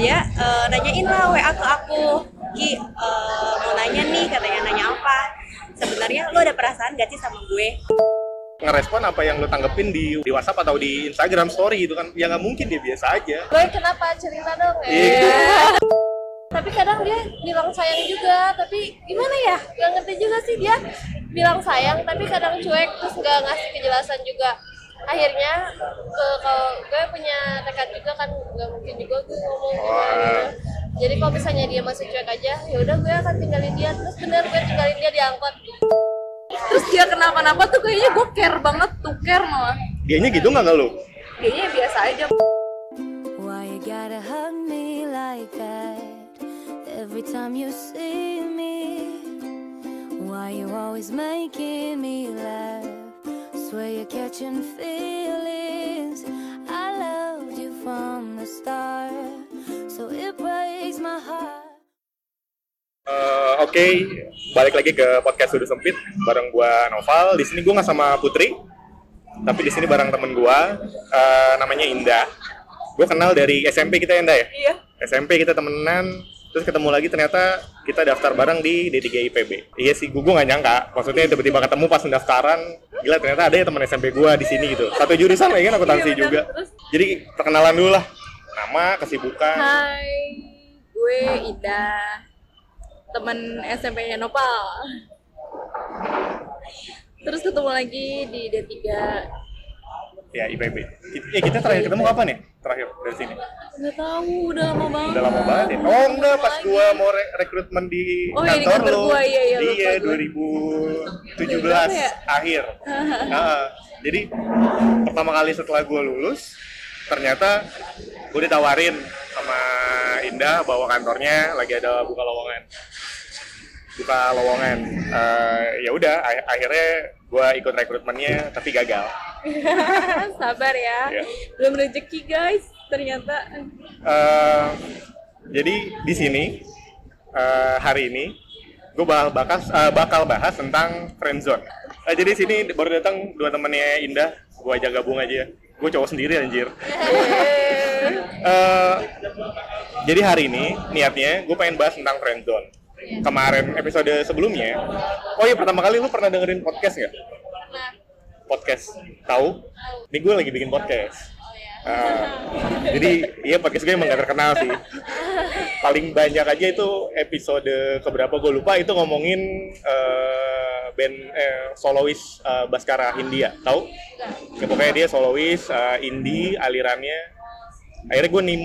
dia eh, nanyain lah WA ke aku Ki eh, mau nanya nih katanya nanya apa sebenarnya lo ada perasaan gak sih sama gue ngerespon apa yang lu tanggepin di, di WhatsApp atau di Instagram story gitu kan ya nggak mungkin dia biasa aja Gue kenapa cerita dong ya? Iya. tapi kadang dia bilang sayang juga, tapi gimana ya? Gak ngerti juga sih dia bilang sayang, tapi kadang cuek terus gak ngasih kejelasan juga. Akhirnya ke kalau gue punya tekad juga kan gak mungkin juga gue ngomong gimana. Jadi kalau misalnya dia masih cuek aja, ya udah gue akan tinggalin dia. Terus bener gue tinggalin dia di angkot. terus dia kenapa-napa tuh kayaknya gue care banget tuh care malah dianya gitu nggak nggak lu kayaknya biasa aja Why you gotta hug me like that every time you see me? Why you always making me laugh? Swear you're catching feelings. I loved you from the start, so it breaks my heart. Eh, Oke, balik lagi ke podcast Sudut Sempit bareng gua Noval. Di sini gua nggak sama Putri, tapi di sini bareng temen gua eh, namanya Indah. Gue kenal dari SMP kita ya, Indah ya. iya SMP kita temenan, terus ketemu lagi ternyata kita daftar bareng di D3 IPB. Iya sih, gue nggak nyangka. Maksudnya tiba-tiba ketemu pas pendaftaran, gila ternyata ada ya teman SMP gua di sini gitu. Satu jurusan lagi kan akuntansi Iya, juga. Terus? Jadi perkenalan dulu lah. Nama, kesibukan. hai gue Ida temen SMP-nya Nopal terus ketemu lagi di D3 Ya IPB. Ya kita terakhir ketemu kapan ya? Terakhir dari sini. nggak tahu udah lama banget Udah lama banget ya. Oh enggak, pas Lagi. gua mau re- rekrutmen di Oh, iya, di kantor kantor lu. gua, iya, iya, Iya, gua. 2017 Berapa ya? akhir. Nah, jadi pertama kali setelah gua lulus, ternyata gua ditawarin sama Indah bahwa kantornya lagi ada buka lowongan. Buka lowongan. Eh, ya udah, ak- akhirnya gua ikut rekrutmennya tapi gagal. sabar ya Iya. belum rezeki guys ternyata Eh, jadi di sini eh, hari ini gue bakal bakas, eh, bakal bahas tentang friendzone. Eh, jadi sini baru datang dua temennya Indah, gue aja gabung aja. Gue cowok sendiri anjir. Eh, jadi hari ini niatnya gue pengen bahas tentang friendzone. Kemarin episode sebelumnya, oh iya pertama kali lu pernah dengerin podcast nggak? Podcast, tahu? Ini gue lagi bikin podcast. oh. Ah, jadi iya podcast gue emang gak terkenal sih. Paling banyak aja itu episode keberapa gue lupa itu ngomongin eh, band eh, solois eh, Baskara Hindia, tahu? Ya, pokoknya dia solois eh, indie alirannya. Akhirnya gue nim,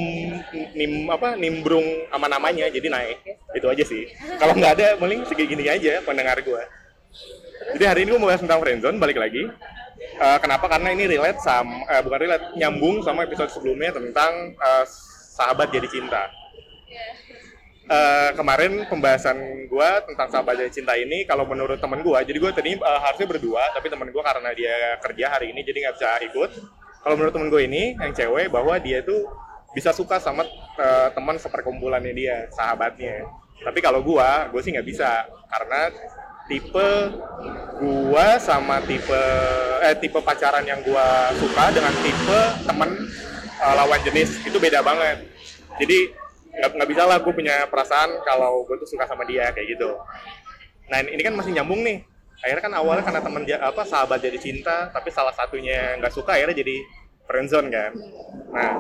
nim apa nimbrung sama namanya jadi naik. Itu aja sih. Kalau nggak ada paling segini aja pendengar gue. Jadi hari ini gue mau bahas tentang friendzone, balik lagi. Eh, kenapa? Karena ini relate sama, eh, bukan relate, nyambung sama episode sebelumnya tentang eh, sahabat jadi cinta. Eh, kemarin pembahasan gue tentang sahabat jadi cinta ini, kalau menurut temen gue, jadi gue tadi eh, harusnya berdua, tapi temen gue karena dia kerja hari ini jadi nggak bisa ikut. Kalau menurut temen gue ini, yang cewek, bahwa dia tuh bisa suka sama eh, teman seperkumpulannya dia, sahabatnya. Tapi kalau gue, gue sih nggak bisa karena tipe gua sama tipe eh tipe pacaran yang gua suka dengan tipe temen eh, lawan jenis itu beda banget. Jadi nggak nggak bisa lah gue punya perasaan kalau gue tuh suka sama dia kayak gitu. Nah ini kan masih nyambung nih. Akhirnya kan awalnya karena temen ja- apa sahabat jadi cinta, tapi salah satunya nggak suka akhirnya jadi friendzone kan. Nah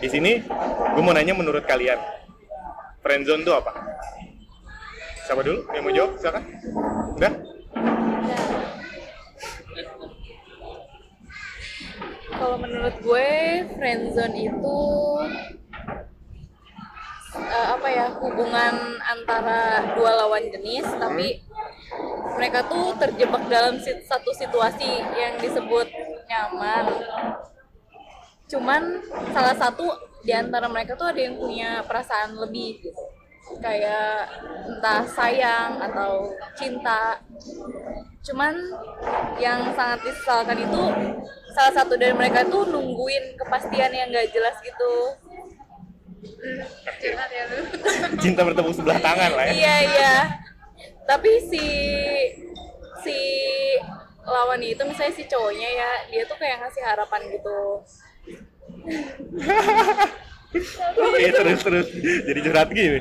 di sini gue mau nanya menurut kalian friendzone itu apa? Siapa dulu yang mau jawab? Silakan. Udah? kalau menurut gue friendzone itu eh, apa ya hubungan antara dua lawan jenis tapi mereka tuh terjebak dalam sit- satu situasi yang disebut nyaman. Cuman salah satu di antara mereka tuh ada yang punya perasaan lebih gitu kayak entah sayang atau cinta. Cuman yang sangat disesalkan itu salah satu dari mereka tuh nungguin kepastian yang gak jelas gitu Curhat ya lu. Cinta bertepuk sebelah tangan lah ya. iya iya tapi si si lawannya itu misalnya si cowoknya ya dia tuh kayak ngasih harapan gitu Oke terus terus jadi curhat gini.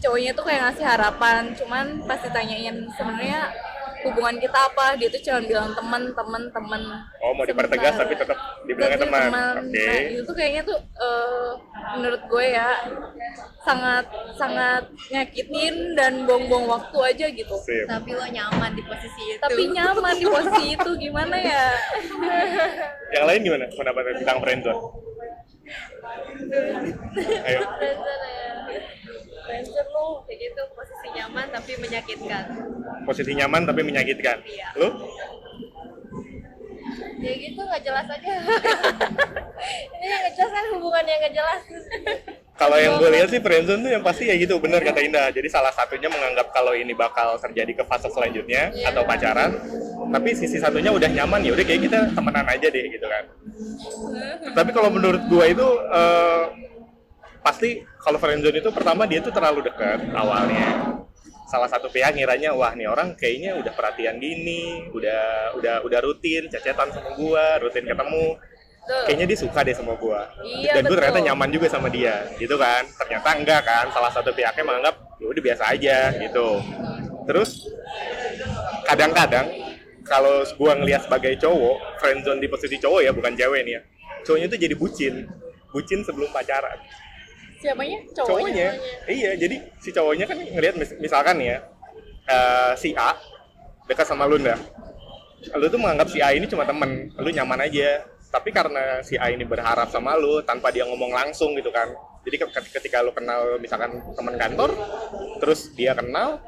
cowoknya tuh kayak ngasih harapan cuman pas ditanyain sebenarnya hubungan kita apa dia tuh cuma bilang teman teman teman Oh, mau dipertegas tapi tetap dibilangnya Tapi teman. Oke. nah itu tuh kayaknya tuh eh, menurut gue ya sangat sangat nyakitin dan buang-buang waktu aja gitu Sip. Tapi lo nyaman di posisi itu. tapi nyaman di posisi itu gimana ya Yang lain gimana pendapatnya tentang friendzone? Ayo. Friendster lo kayak gitu posisi nyaman tapi menyakitkan. Posisi nyaman tapi menyakitkan. Iya. Lu? ya gitu nggak jelas aja ini yang jelas kan hubungan yang nggak jelas Kalau yang gue lihat sih friendzone tuh yang pasti ya gitu, bener kata Indah. Jadi salah satunya menganggap kalau ini bakal terjadi ke fase selanjutnya Iya. atau pacaran, tapi sisi satunya udah nyaman ya udah kayak kita temenan aja deh gitu kan. tapi kalau menurut gue itu eh, pasti kalau friendzone itu pertama dia tuh terlalu dekat awalnya. Salah satu pihak ngiranya wah nih orang kayaknya udah perhatian gini, udah udah udah rutin cecetan sama gua, rutin ketemu. Betul. Kayaknya dia suka deh sama gua. Iya, Dan gue ternyata nyaman juga sama dia, gitu kan. Ternyata enggak kan, salah satu pihaknya menganggap ya udah biasa aja gitu. Terus kadang-kadang kalau gua ngelihat sebagai cowok, friendzone di posisi cowok ya, bukan cewek nih ya. Cowoknya tuh jadi bucin. Bucin sebelum pacaran siapanya cowoknya. Iya, jadi si cowoknya kan ngelihat mis- misalkan ya eh, si A dekat sama lu ndak. Lu tuh menganggap si A ini cuma temen, lu nyaman aja. Tapi karena si A ini berharap sama lu tanpa dia ngomong langsung gitu kan. Jadi ke- ketika lu kenal misalkan teman kantor, terus dia kenal,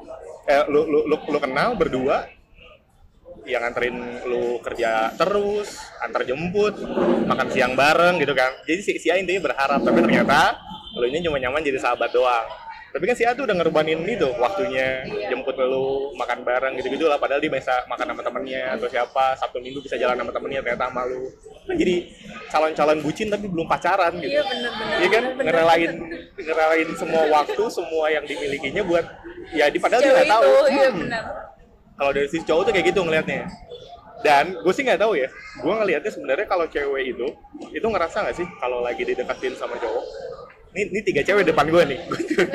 eh, lu, lu, lu, lu kenal berdua, yang nganterin lu kerja terus, antar jemput, makan siang bareng gitu kan. Jadi si, si A intinya berharap, tapi ternyata lu ini cuma nyaman jadi sahabat doang. Tapi kan si A tuh udah ngerbanin itu waktunya jemput lu makan bareng gitu-gitu lah. Padahal dia bisa makan sama temennya atau siapa Sabtu Minggu bisa jalan sama temennya ternyata sama lu. Kan jadi calon-calon bucin tapi belum pacaran gitu. iya bener-bener Iya kan ngerelain ngerelain semua waktu semua yang dimilikinya buat ya di padahal dia nggak tahu. iya Hmm benar kalau dari sisi cowok tuh kayak gitu ngelihatnya dan gue sih nggak tahu ya gue ngelihatnya sebenarnya kalau cewek itu itu ngerasa nggak sih kalau lagi didekatin sama cowok ini ini tiga cewek depan gue nih.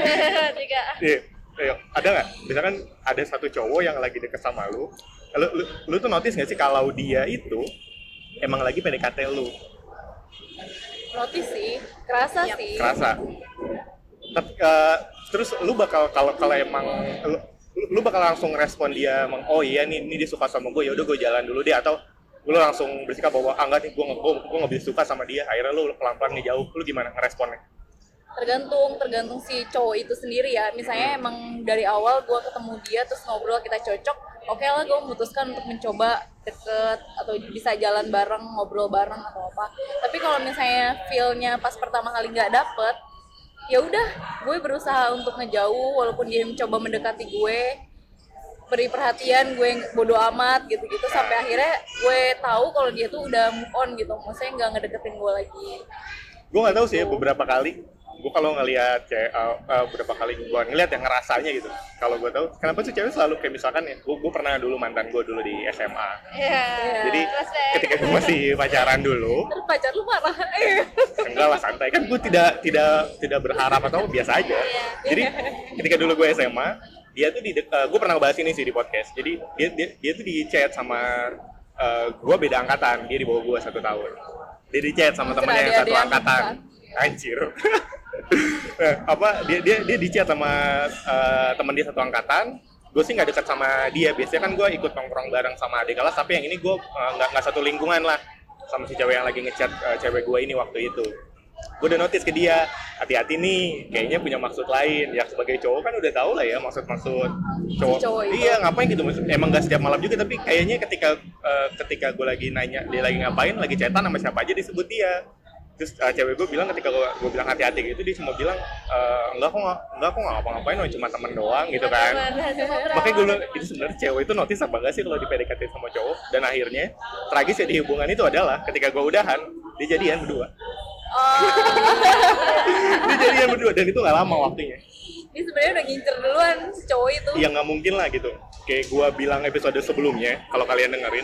Tiga. Iya, ayo ada nggak? Misalkan ada satu cowok yang lagi deket sama lu lu, lu, lu tuh notice nggak sih kalau dia itu emang lagi PDKT lu? Notice sih kerasa Yap. sih. Kerasa. Tapi, eh, terus lu bakal kalau kalau emang lu, lu bakal langsung respon dia emang oh iya nih ini dia suka sama gue ya udah gue jalan dulu deh atau lu langsung bersikap bahwa ah enggak nih gue gue gue nggak bisa suka sama dia akhirnya lu pelan pelan ngejauh. Lu gimana ngeresponnya tergantung tergantung si cowok itu sendiri ya. Misalnya emang dari awal gue ketemu dia terus ngobrol kita cocok oke lah gue memutuskan untuk mencoba deket atau bisa jalan bareng ngobrol bareng atau apa. Tapi kalau misalnya feelnya pas pertama kali nggak dapet ya udah gue berusaha untuk ngejauh walaupun dia mencoba mendekati gue beri perhatian gue bodo amat gitu-gitu sampai akhirnya gue tahu kalau dia tuh udah move on gitu. Maksudnya nggak ngedeketin gue lagi. Gue nggak tahu sih ya beberapa kali gue kalau ngelihat cewek uh, uh, beberapa kali gue ngelihat yang ngerasanya gitu kalau gue tahu kenapa sih cewek selalu kayak misalkan ya gue gue pernah dulu mantan gue dulu di SMA Iya. jadi deh. ketika gue masih pacaran dulu pacar lu marah. Enggak lah santai. Kan gue tidak tidak tidak berharap atau biasa aja. Jadi ketika dulu gue SMA dia tuh di gue pernah ngebahas ini sih di podcast. Jadi dia dia, dia tuh di chat sama eh, gue beda angkatan dia di bawah gue satu tahun. Dia di chat sama Anjir, temennya yang satu angkatan. Anjir Nah, apa dia dia dia di chat sama eh, teman dia satu angkatan. Gue sih nggak dekat sama dia. Biasanya kan gue ikut nongkrong bareng sama adik kelas tapi yang ini gue eh, nggak nggak satu lingkungan lah sama si cewek yang lagi ngechat eh, cewek gue ini waktu itu. Gue udah notice ke dia hati-hati nih kayaknya punya maksud lain. Ya sebagai cowok kan udah tau lah ya maksud-maksud cowok, cowok itu. iya ngapain gitu maksud emang gak setiap malam juga tapi kayaknya ketika eh, ketika gue lagi nanya dia lagi ngapain lagi chatan sama siapa aja disebut dia terus eh, cewek gue bilang ketika gue, gue bilang hati-hati gitu dia cuma bilang eh, enggak kok nggak enggak kok nggak ngapa-ngapain oh, cuma temen doang gitu kan. Makanya gue bilang itu sebenarnya cewek itu notice apa enggak sih kalau di PDKT sama cowok? Dan akhirnya tragis ya di hubungan itu adalah ketika gue udahan dia jadian berdua. Oh. Dia jadian berdua dan itu nggak lama waktunya. Ini sebenarnya udah ngincer duluan cowok itu. Ya nggak mungkin lah gitu. Kayak gua bilang episode sebelumnya kalau kalian dengerin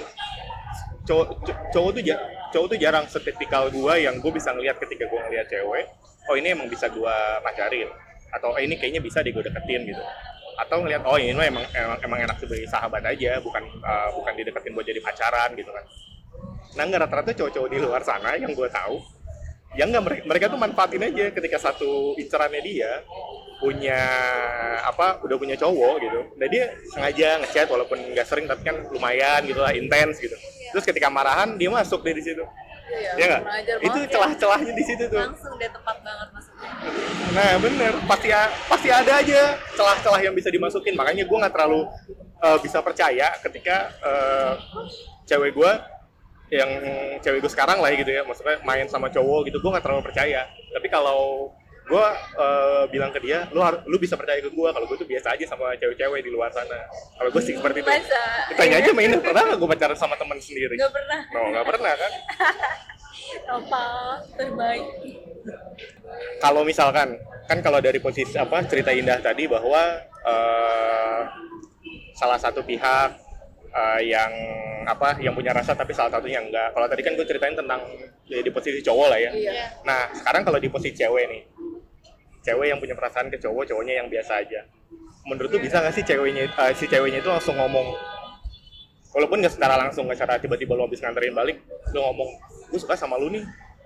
cowok co- cowok tuh ja- cowok tuh jarang setipikal gua yang gue bisa ngelihat ketika gua ngelihat cewek oh ini emang bisa gua pacarin atau eh, ini kayaknya bisa deh gue deketin gitu. Atau ngelihat oh ini emang emang, emang enak sebagai sahabat aja bukan eh, bukan dideketin buat jadi pacaran gitu kan. Nah nggak rata-rata cowok-cowok di luar sana yang gue tahu yang nggak mereka, mereka tuh manfaatin aja ketika satu incerannya dia punya apa udah punya cowok gitu. Nah dia sengaja ngechat walaupun nggak sering tapi kan lumayan gitu lah intens gitu terus ketika marahan dia masuk di situ Iya, ya nggak itu ya. celah-celahnya di situ tuh langsung deh tepat banget masuknya Nah bener, pasti pasti ada aja celah-celah yang bisa dimasukin. Makanya gue nggak terlalu uh, bisa percaya ketika uh, cewek gue yang cewek gue sekarang lah gitu ya, maksudnya main sama cowok gitu, gue nggak terlalu percaya. Tapi kalau gue uh, bilang ke dia, lu lu bisa percaya ke gue kalau gue tuh biasa aja sama cewek-cewek di luar sana. Kalau gue sih seperti itu. Masa? Tanya aja mainnya pernah nggak gue pacaran sama teman sendiri? nggak pernah No, nggak pernah kan? apa terbaik kalau misalkan kan kalau dari posisi apa cerita indah tadi bahwa eh, salah satu pihak eh, yang apa yang punya rasa tapi salah satunya enggak. Kalau tadi kan gue ceritain tentang ya, di posisi cowok lah ya. iya Nah sekarang kalau di posisi cewek nih, cewek yang punya perasaan ke cowok, cowoknya yang biasa aja. Menurut tuh bisa nggak sih ceweknya eh, si ceweknya itu langsung ngomong? Walaupun nggak secara langsung nggak secara tiba-tiba lo habis nganterin balik lo ngomong gue suka sama lu nih.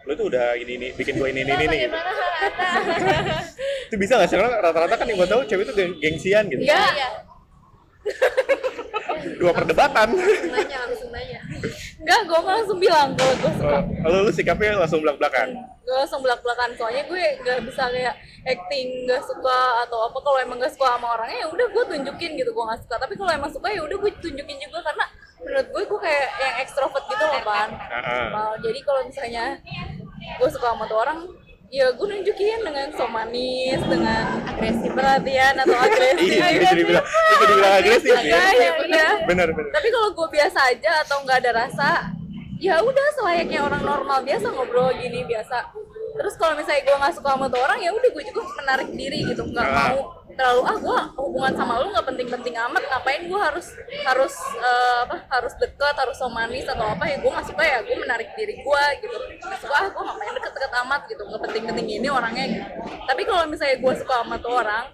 Lu tuh udah ini ini bikin gue ini ini ini gitu anda itu bisa nggak sih? Rata-rata kan yang gue tahu cewek itu geng- gengsian gitu. Enggak. iya dua perdebatan. Nanya langsung nanya enggak gue langsung bilang kalau gue suka. Oh, lu, lu sikapnya langsung belak belakan gue langsung belak belakan soalnya gue nggak bisa kayak acting nggak suka atau apa. Kalau emang nggak suka sama orangnya ya udah gue tunjukin gitu gue nggak suka. Tapi kalau emang suka ya udah gue tunjukin juga karena menurut gue gue kayak yang ekstrovert gitu loh pan. Nah, jadi kalau misalnya gue suka sama tuh orang ya gue nunjukin dengan so manis dengan agresif perhatian atau agresif. Iya itu dibilang itu dibilang agresif ya? Ya udah benar benar tapi kalau gue biasa aja atau nggak ada rasa ya udah selayaknya orang normal biasa ngobrol gini biasa. Terus kalau misalnya gue nggak suka sama tuh orang ya udah gue juga menarik diri gitu nggak Ah. mau terlalu ah gue hubungan sama lu nggak penting-penting amat ngapain gue harus harus eh, apa harus deket harus so manis atau apa ya gue nggak suka ya gue menarik diri gue gitu. Nggak suka ah gue ngapain deket-deket amat gitu. Nggak penting-penting ini orangnya gitu. tapi kalau misalnya gue suka sama tuh orang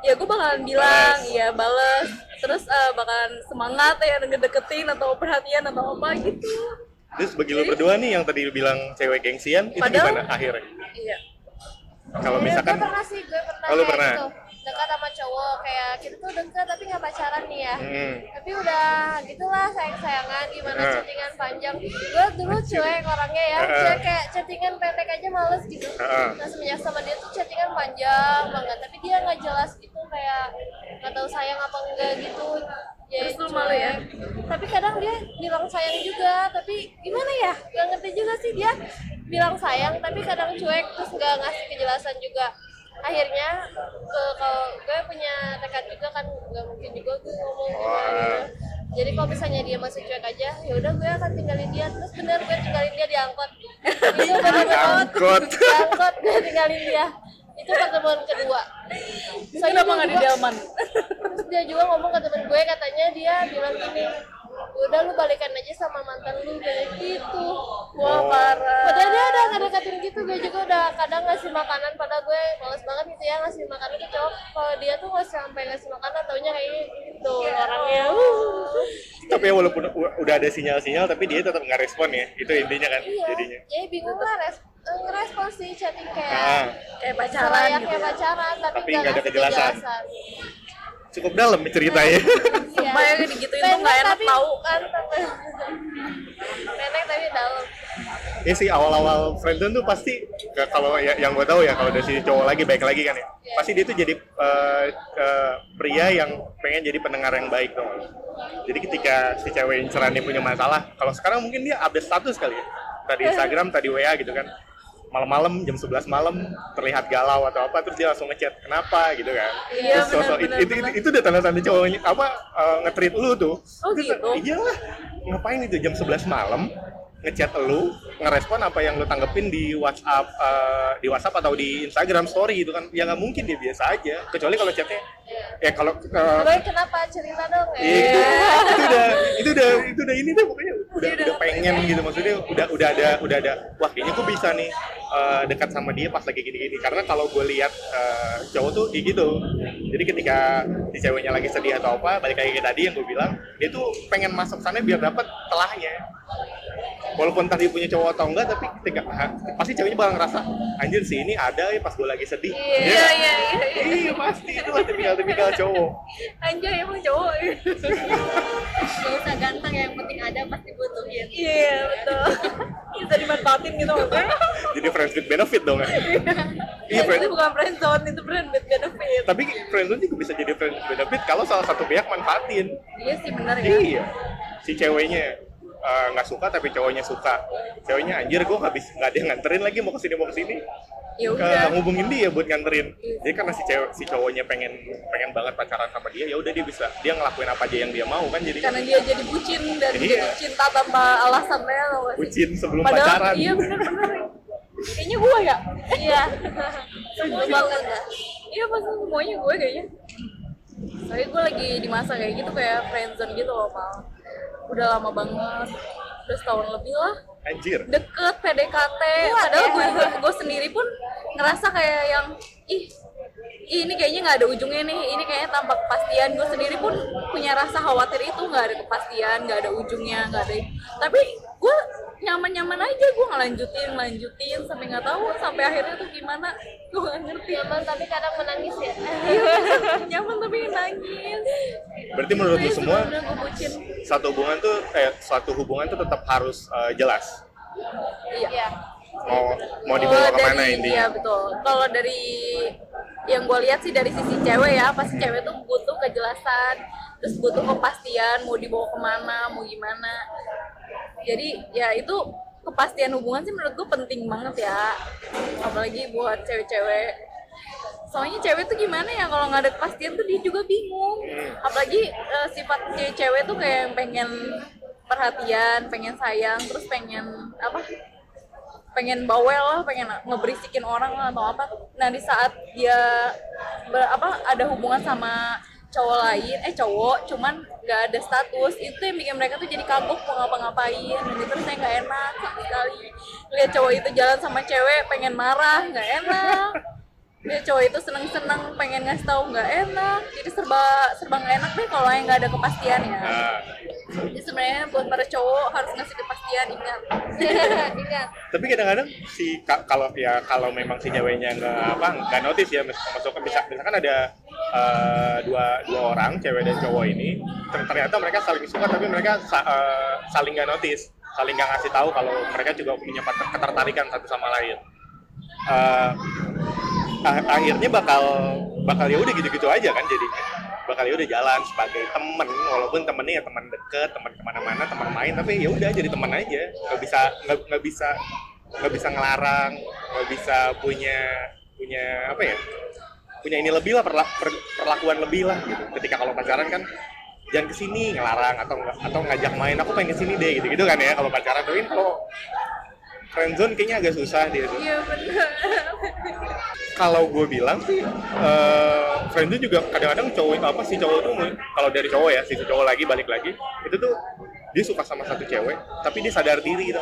ya gue bakalan bilang ya bales. Terus eh, bakalan semangat ya ngedeketin atau perhatian atau apa gitu. Terus bagi lu berdua nih yang tadi lu bilang cewek gengsian itu Padahal- gimana akhirnya? iya. Kalau Iya, misalkan gue pernah sih gue pernah Oh, lu kayak pernah? gitu dekat sama cowok kayak kita tuh dekat tapi nggak pacaran nih ya Hmm. tapi udah gitulah sayang sayangan gimana Eh. chattingan panjang gue dulu cuek orangnya ya Eh. cuek kayak chattingan pendek aja males gitu Eh. nah semenjak sama dia tuh chattingan panjang banget tapi dia nggak jelas gitu kayak nggak tahu sayang apa enggak gitu ya Terus lu malu ya? tapi kadang dia bilang sayang juga tapi gimana ya gak ngerti juga sih dia bilang sayang tapi kadang cuek terus nggak ngasih kejelasan juga akhirnya ke- kalau gue punya tekad juga kan nggak mungkin juga gue ngomong gitu. jadi kalau misalnya dia masih cuek aja ya udah gue akan tinggalin dia. Terus bener gue tinggalin dia di angkot. Itu bener Angkot. di angkot gue tinggalin dia. Itu pertemuan kedua. Soalnya kenapa nggak di delman? terus dia juga ngomong ke temen gue katanya dia bilang gini udah lu balikan aja sama mantan lu kayak gitu. Wah parah. Padahal dia udah ngedekatin gitu gue juga udah kadang ngasih makanan padahal gue males banget gitu ya ngasih makanan ke cowok. Kalau dia tuh nggak sampai ngasih makanan taunya kayak gitu orangnya. Tapi ya walaupun udah ada sinyal-sinyal tapi dia tetap nggak respon ya itu intinya kan iya jadinya. jadi bingung lah res eh, ngerespon sih chatting ah, kayak kayak pacaran gitu ya. pacaran tapi Tapi nggak ada kejelasan. kejelasan. Cukup dalam ceritanya. Sumpah ya digituin tuh nggak enak tapi tahu kan pendek tapi dalam. Ya sih awal-awal friendzone tuh pasti kalau ya, yang gue tahu ya kalau dari si cowok lagi baik lagi kan ya. Pasti dia tuh jadi eh, eh, pria yang pengen jadi pendengar yang baik tuh jadi ketika si cewek inceran dia punya masalah kalau sekarang mungkin dia update status kali ya. Tadi Instagram tadi WA gitu kan malam-malam jam 11 malam terlihat galau atau apa terus dia langsung ngechat kenapa? gitu kan. Iya, terus sosok benar, itu, itu, benar. itu udah tanda-tanda cowoknya apa eh, nge-treat lu tuh. Oh, Terus, gitu? iyalah ngapain itu jam 11 malam ngechat lu ngerespon apa yang lu tanggepin di WhatsApp eh, di WhatsApp atau di Instagram story gitu kan. Ya nggak mungkin dia biasa aja. Kecuali kalau chatnya ya kalau Gue kenapa cerita dong ya? iya, itu udah itu udah itu udah ini deh pokoknya udah udah pengen gitu maksudnya udah udah ada udah ada wah kayaknya gue bisa nih eh, dekat sama dia pas lagi gini-gini. Karena kalau gue lihat eh, cowok tuh kayak gitu. Jadi ketika si ceweknya lagi sedih atau apa balik lagi ke tadi yang gue bilang dia tuh pengen masuk sana biar dapat telahnya walaupun tadi punya cowok atau enggak tapi ketika pasti ceweknya bakal ngerasa anjir sih ini ada ya pas gue lagi sedih Iya Ya iya nggak? iya. iya. iya pasti itu lah tipikal-tipikal cowok Anjay emang cowok. Gak usah ganteng yang penting ada pasti butuhin. Iya betul. Bisa dimanfaatin gitu maksudnya. jadi friends with benefit dong ya iya Itu friends bukan friend zone, itu friend with benefit. tapi friendzone juga bisa jadi friends with benefit kalau salah satu pihak manfaatin Iya sih benar ya. iya si ceweknya eh, nggak suka tapi cowoknya suka ceweknya anjir gue nggak bisa nggak ada yang nganterin lagi mau ke sini mau ke sini Ya ke udah. ngubungin dia buat nganterin jadi karena si cewek si cowoknya pengen pengen banget pacaran sama dia ya udah dia bisa dia ngelakuin apa aja yang dia mau kan jadi Karena dia jadi bucin dan Iya. jadi cinta tanpa alasan ya tau gak sih? bucin sebelum Padahal pacaran iya bener-bener. Kayaknya gue ya. Iya. Semua banget. Iya pasti semuanya gue kayaknya. Soalnya gue lagi di masa kayak gitu kayak friendzone gitu loh mal. Udah lama banget. Udah setahun lebih lah. anjir Deket PDKT. Padahal gue, gue, gue sendiri pun ngerasa kayak yang ih ih, ini kayaknya nggak ada ujungnya nih ini kayaknya tanpa kepastian gue sendiri pun punya rasa khawatir itu nggak ada kepastian nggak ada ujungnya nggak ada tapi gue nyaman-nyaman aja gue ngelanjutin lanjutin sampai nggak tahu sampai akhirnya tuh gimana. Gue nggak ngerti. Nyaman tapi kadang menangis ya. nyaman tapi nangis. Berarti menurut lu semua satu hubungan tuh eh suatu hubungan tuh tetap harus eh, jelas? Iya mau mau Kalau dibawa ke mana dari- intinya Iya betul. Kalau dari yang gue lihat sih dari sisi cewek ya, pasti cewek tuh butuh kejelasan, terus butuh kepastian mau dibawa ke mana, mau gimana. Jadi ya itu kepastian hubungan sih menurut gue penting banget ya, apalagi buat cewek-cewek. Soalnya cewek tuh gimana ya kalau nggak ada kepastian tuh dia juga bingung. Apalagi eh, sifat cewek tuh kayak yang pengen perhatian, pengen sayang, terus pengen apa? Pengen bawel lah, pengen ngeberisikin orang lah atau apa. Nah di saat dia ber- apa ada hubungan sama cowok lain, eh cowok, cuman nggak ada status, itu yang bikin mereka tuh jadi kagok mau ngapa-ngapain, dan itu saya nggak enak sekali. Lihat cowok itu jalan sama cewek, pengen marah, nggak enak. Lihat cowok itu seneng-seneng, pengen ngasih tahu nggak enak. Jadi serba serba nggak enak deh kalau yang nggak ada kepastian ya. Nah, Jadi sebenarnya buat para cowok harus ngasih kepastian ingat. Ingat. tapi kadang-kadang si ka- kalau ya kalau memang si ceweknya nggak apa nggak notice ya masukkan bisa misalkan ada eh, dua dua orang cewek dan cowok ini ter- ternyata mereka saling suka tapi mereka sa- eh, saling nggak notice saling nggak ngasih tahu kalau mereka juga punya ketertarikan satu sama lain ah- akhirnya bakal bakal ya udah gitu-gitu aja kan jadinya. Bakal ya udah jalan sebagai temen walaupun temennya ya teman deket teman ke mana-mana teman main tapi ya udah jadi teman aja. Nggak bisa nggak nggak bisa nggak bisa ngelarang nggak bisa punya punya apa ya punya ini lebih lah perla- per- perlakuan lebih lah gitu. Ketika kalau pacaran kan jangan ke sini ngelarang atau atau ngajak main aku pengen ke sini deh gitu gitu kan ya kalau pacaran. Tapi kalau friendzone kayaknya agak susah dia tuh. Iya benar. kalau gue bilang sih eh friendzone juga kadang-kadang cowok apa sih cowok tuh kalau dari cowok ya sisi cowok lagi balik lagi itu tuh dia suka sama satu cewek tapi dia sadar diri gitu.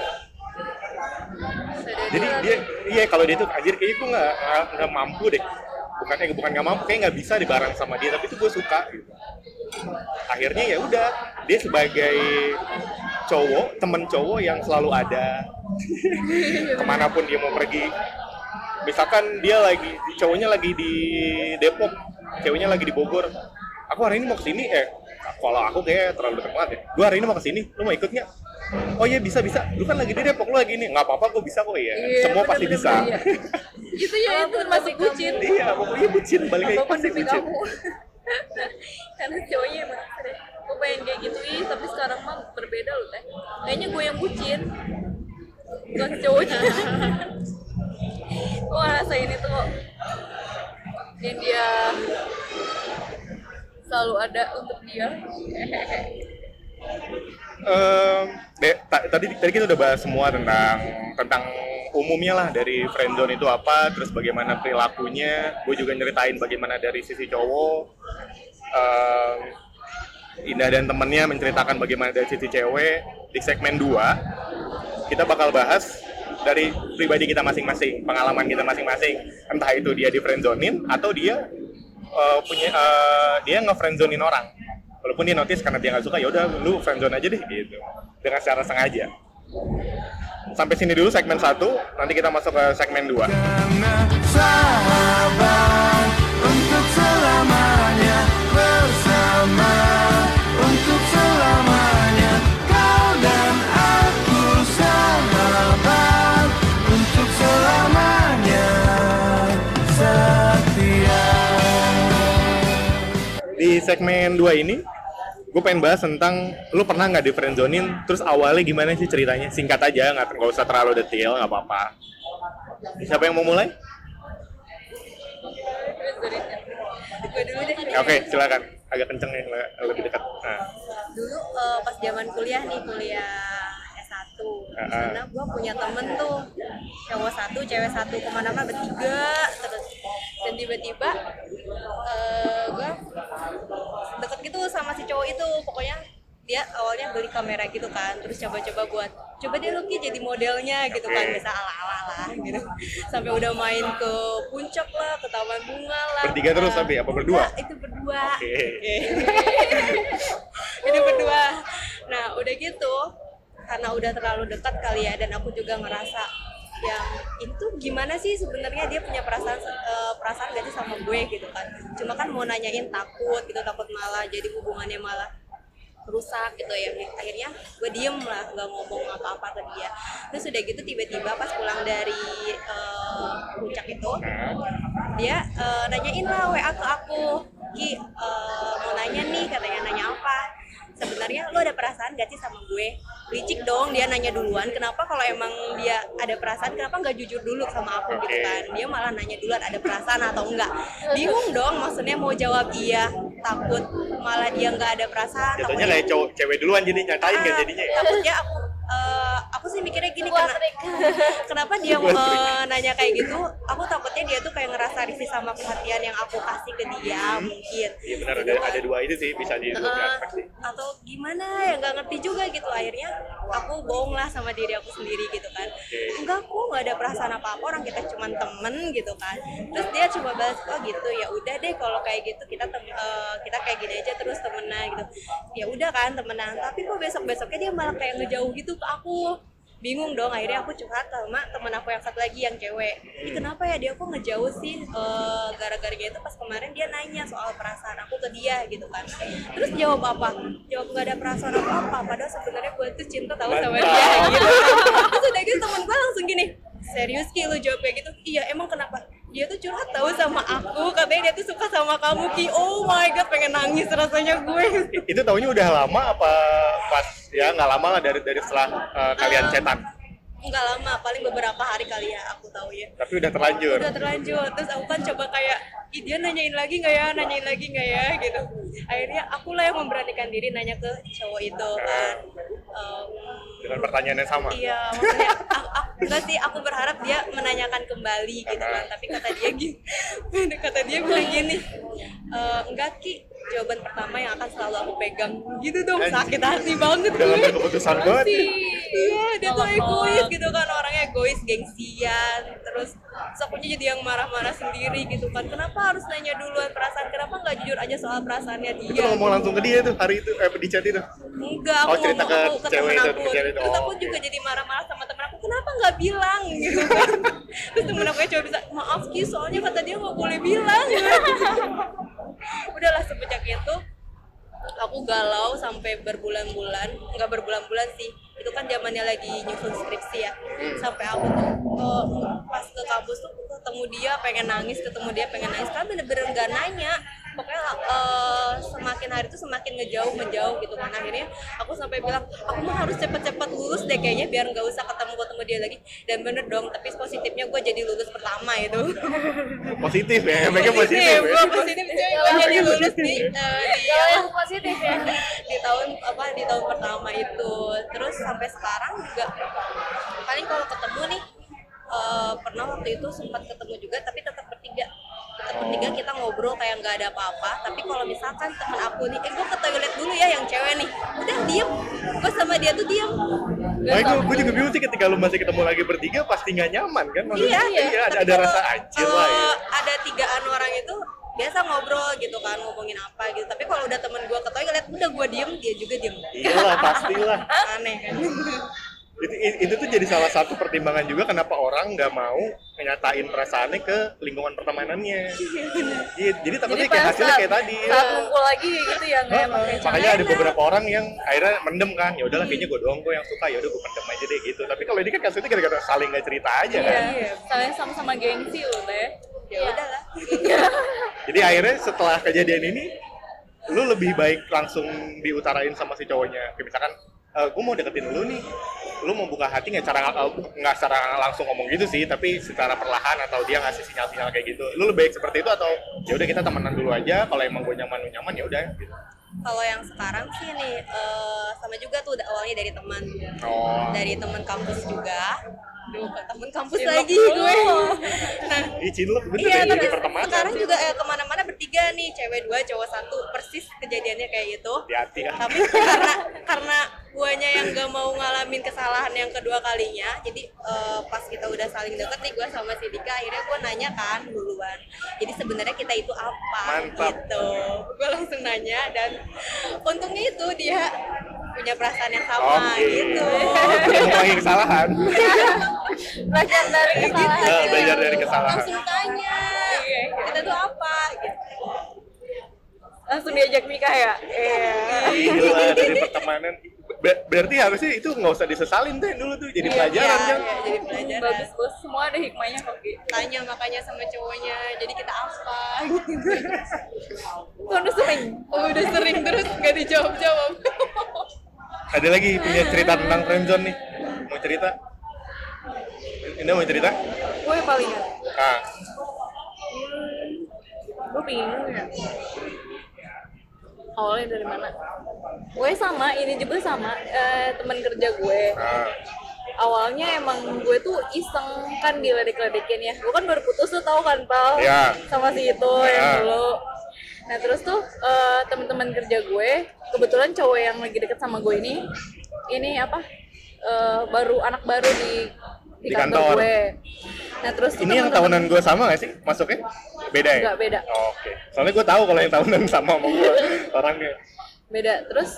Jadi dia iya kalau dia tuh anjir kayaknya gue nggak nggak- mampu deh. Bukan eh bukan nggak mampu kayak nggak bisa di bareng sama dia tapi itu gue suka gitu akhirnya ya udah dia sebagai cowok temen cowok yang selalu ada. Ke mana pun dia mau pergi. Misalkan dia lagi cowoknya lagi di Depok ceweknya lagi di Bogor. Aku hari ini mau ke sini eh kalau aku kayak terlalu dekat banget ya. Gue hari ini mau ke sini lu mau ikut nggak? Oh iya bisa bisa. Lu kan lagi di Depok lu lagi ini. Nggak apa-apa gue bisa kok ya Iya, semua pasti bener-bener, bisa. iya. itu ya itu termasuk bucin. iya pokoknya bucin. Balik lagi pasti bucin. kamu. Karena cowoknya emang sering. Gue pengen kayak gitu ih, tapi sekarang mah berbeda loh teh. Kayaknya gue yang bucin. Bukan cowoknya. gue ngerasain itu kok. Yang dia selalu ada untuk dia. Em, de- ta- tadi tadi kita udah bahas semua tentang tentang umumnya lah dari friendzone itu apa, terus bagaimana perilakunya. Gue juga nyeritain bagaimana dari sisi cowok. Em, Indah dan temennya menceritakan bagaimana dari sisi cewek. di segmen 2 kita bakal bahas dari pribadi kita masing-masing, pengalaman kita masing-masing. Entah itu dia di friendzonin atau dia eh, punya eh, dia nge-friendzonin orang. Walaupun dia notice karena dia nggak suka, ya udah lu friendzone aja deh gitu. Dengan secara sengaja. Sampai sini dulu segmen 1, nanti kita masuk ke segmen 2. Karena sahabat segmen 2 ini, gue pengen bahas tentang lu pernah nggak di friendzonin, terus awalnya gimana sih ceritanya? Singkat aja, nggak nggak usah terlalu detail, nggak apa-apa. Siapa yang mau mulai? Oke, silakan. Agak kenceng nih, le- lebih dekat. Nah, dulu eh, pas zaman kuliah nih kuliah S1 Ah, di sana gue punya temen tuh cowok satu cewek satu ke mana-mana bertiga terus dan tiba-tiba eh gue deket gitu sama si cowok itu. Pokoknya dia awalnya beli kamera gitu kan terus coba-coba buat coba deh Lucky jadi modelnya gitu kan bisa ala-ala lah gitu. Sampai udah main ke puncak lah ke taman bunga lah. Bertiga terus tapi apa berdua? Enggak, itu berdua. Oke. itu berdua. Nah udah gitu karena udah terlalu dekat kali ya dan aku juga ngerasa yang itu gimana sih sebenarnya dia punya perasaan eh, perasaan gak sih sama gue gitu kan? Cuma kan mau nanyain takut gitu takut malah jadi hubungannya malah rusak gitu ya. Akhirnya gue diem lah nggak ngomong apa-apa ke dia. Terus udah gitu tiba-tiba pas pulang dari eh, puncak itu dia eh, nanyain lah WA ke aku. Ki eh, mau nanya nih katanya nanya apa sebenarnya lo ada perasaan gak sih sama gue licik dong dia nanya duluan kenapa kalau emang dia ada perasaan kenapa nggak jujur dulu sama aku gitu Oke. kan dia malah nanya duluan ada perasaan atau enggak bingung dong maksudnya mau jawab iya takut malah dia nggak ada perasaan Jatuhnya kayak cowok cewek duluan jadi nyatain kan Ah, jadinya ya? takutnya aku eh, aku sih mikirnya gini Sebuah karena kenapa dia eh, nanya kayak gitu? Aku takutnya dia tuh kayak ngerasa risih sama perhatian yang aku kasih ke dia mungkin. Iya benar. Ada Gitu kan. ada dua itu sih bisa di aspek sih. atau gimana ya nggak ngerti juga gitu. Akhirnya aku bohong lah sama diri aku sendiri gitu kan. Enggak aku nggak ada perasaan apa apa orang kita cuma temen gitu kan. Terus dia coba balas oh gitu. Ya udah deh kalau kayak gitu kita tem- eh, kita kayak gini aja terus temenan gitu. Ya udah kan temenan. Tapi kok besok besoknya dia malah kayak ngejauh gitu ke aku bingung dong akhirnya aku curhat sama temen aku yang satu lagi yang cewek. Ini kenapa ya dia kok ngejauh sih Eh, gara-gara gitu pas kemarin dia nanya soal perasaan aku ke dia gitu kan. Terus jawab apa? Jawab nggak ada perasaan apa apa padahal sebenarnya gue tuh cinta tahu sama dia. Gitu terus udah gitu temen gue langsung gini serius ki lu jawab kayak gitu? Iya emang kenapa? Dia tuh curhat tahu sama aku. Katanya dia tuh suka sama kamu ki. Oh my god pengen nangis rasanya gue. Itu taunya udah lama apa pas ya nggak lama lah dari dari setelah eh, kalian Eh, cetan. Nggak lama paling beberapa hari kali ya aku tahu ya. Tapi udah terlanjur. udah terlanjur. Terus aku kan coba kayak Ih, dia nanyain lagi nggak ya? Nanyain lagi nggak ya? Gitu. Akhirnya akulah yang memberanikan diri nanya ke cowok itu kan. Em, Dengan pertanyaan yang sama. iya maksudnya aku, aku, enggak sih aku berharap dia menanyakan kembali gitu kan. Tapi kata dia gini kata dia bilang gini "Eh, enggak ki jawaban pertama yang akan selalu aku pegang. Gitu dong sakit hati banget ngambil gue. keputusan banget. iya dia tuh egois gitu kan orangnya egois gengsian terus akunya jadi yang marah-marah sendiri gitu kan. Kenapa harus nanya duluan perasaan? Kenapa nggak jujur aja soal perasaannya dia? Itu ngomong langsung ke dia tuh hari itu eh di chat itu. enggak aku Oh, cerita ngomong ke aku ke cewek temen itu, aku. itu. terus Oh, aku juga jadi marah-marah sama temen aku. Kenapa nggak bilang? Gitu kan. Terus temen aku cuma bisa maaf ki soalnya kata dia nggak boleh bilang udahlah semenjak itu aku galau sampai berbulan-bulan. Nggak berbulan-bulan sih itu kan zamannya lagi nyusun skripsi ya. Sampai aku tuh eh, pas ke kampus tuh ketemu dia pengen nangis ketemu dia pengen nangis. Kan bener-bener nggak nanya pokoknya eh, semakin hari tuh semakin ngejauh ngejauh gitu kan. Akhirnya aku sampai bilang aku mah harus cepet-cepet lulus deh kayaknya biar nggak usah ketemu ketemu dia lagi. Dan bener dong tapi positifnya gue jadi lulus pertama itu. Positif ya, mereka positif ya. gue positif cuy. Gue jadi lulus di eh, di Kalau yang positif ya. di tahun apa di tahun pertama itu. Terus sampai sekarang juga paling kalau ketemu nih eh, pernah waktu itu sempat ketemu juga tapi tetap bertiga bertiga kita ngobrol kayak nggak ada apa-apa. Tapi kalau misalkan temen aku nih eh gue ke toilet dulu ya yang cewek nih. Udah diem. Gue sama dia tuh diem. Wah, itu gue juga bingung sih ketika lu masih ketemu lagi bertiga pasti nggak nyaman kan? Maksudnya, iya iya, ada, Tapi ada kalau, rasa anjir lah ya. ada tigaan orang itu biasa ngobrol gitu kan ngomongin apa gitu. Tapi kalau udah temen gue ke toilet udah gue diem dia juga diem. Iya lah, pastilah. aneh kan itu, itu tuh jadi salah satu pertimbangan juga kenapa orang nggak mau nyatain perasaannya ke lingkungan pertemanannya. Iya, jadi takutnya kayak hasilnya kayak tadi. saat ngumpul lagi gitu ya nggak pakai makanya ada beberapa orang yang akhirnya mendem kan ya udahlah kayaknya gue doang gue yang suka ya udah gue pendem aja deh gitu. Tapi kalau ini kan kasusnya gara-gara saling nggak cerita aja kan. Iya, kalian sama-sama gengsi loh teh. ya udahlah. Jadi akhirnya setelah kejadian ini lu lebih baik langsung diutarain sama si cowoknya. Kayak misalkan gue mau deketin lu nih lu mau buka hati nggak cara eh, nggak secara langsung ngomong gitu sih tapi secara perlahan atau dia ngasih sinyal-sinyal kayak gitu. Lu lebih baik seperti itu atau ya udah kita temenan dulu aja kalau emang gue nyaman lu nyaman ya udah gitu. kalau yang sekarang sih nih eh, sama juga tuh awalnya dari teman. Oh. Dari teman kampus juga Duh, temen kampus Cinlok lagi dulu. gue nah Ih, cinlok bener iya ya, tapi pertemanan sekarang juga eh, ke mana-mana bertiga nih cewek dua cowok satu persis kejadiannya kayak gitu hati-hati ya tapi karena karena guanya yang gak mau ngalamin kesalahan yang kedua kalinya jadi eh, pas kita udah saling deket nih gue sama si Dika akhirnya gue nanya kan duluan jadi sebenarnya kita itu apa Mantap. gitu gue langsung nanya dan untungnya itu dia punya perasaan yang sama Oke. gitu Udah mengulangi kesalahan. Belajar dari kesalahan. Nah, belajar dari kesalahan. langsung tanya Iya. kita tuh apa gitu Langsung diajak nikah ya? Iya. Gila dari pertemanan. Ber- berarti harusnya itu nggak usah disesalin deh dulu tuh jadi Iya, pelajaran Iya, kan. iya, jadi pelajaran Bagus bos, semua ada hikmahnya kok Ki. tanya makanya sama cowoknya jadi kita apa gitu udah sering? oh, udah sering terus gak dijawab jawab Ada lagi punya cerita tentang friendzone nih. Mau cerita? Ini mau cerita? Gue yang paling Ah, gue bingung ya. Awalnya dari mana? Gue sama ini juga sama eh, teman kerja gue. Ah. awalnya emang gue tuh iseng kan diledek-ledekin ya. Gue kan baru putus tuh tau kan pal? Iya. sama si itu Iya. yang dulu. Nah terus tuh eh, teman-teman kerja gue kebetulan cowok yang lagi deket sama gue ini ini apa? Eh, baru anak baru di di, Di kantor, kantor. gue nah terus Ini yang tahunan gue sama gak sih masuknya? Beda ya? Enggak, beda. Oh, Oke. Soalnya gue tahu kalau yang tahunan sama sama gue orangnya. beda terus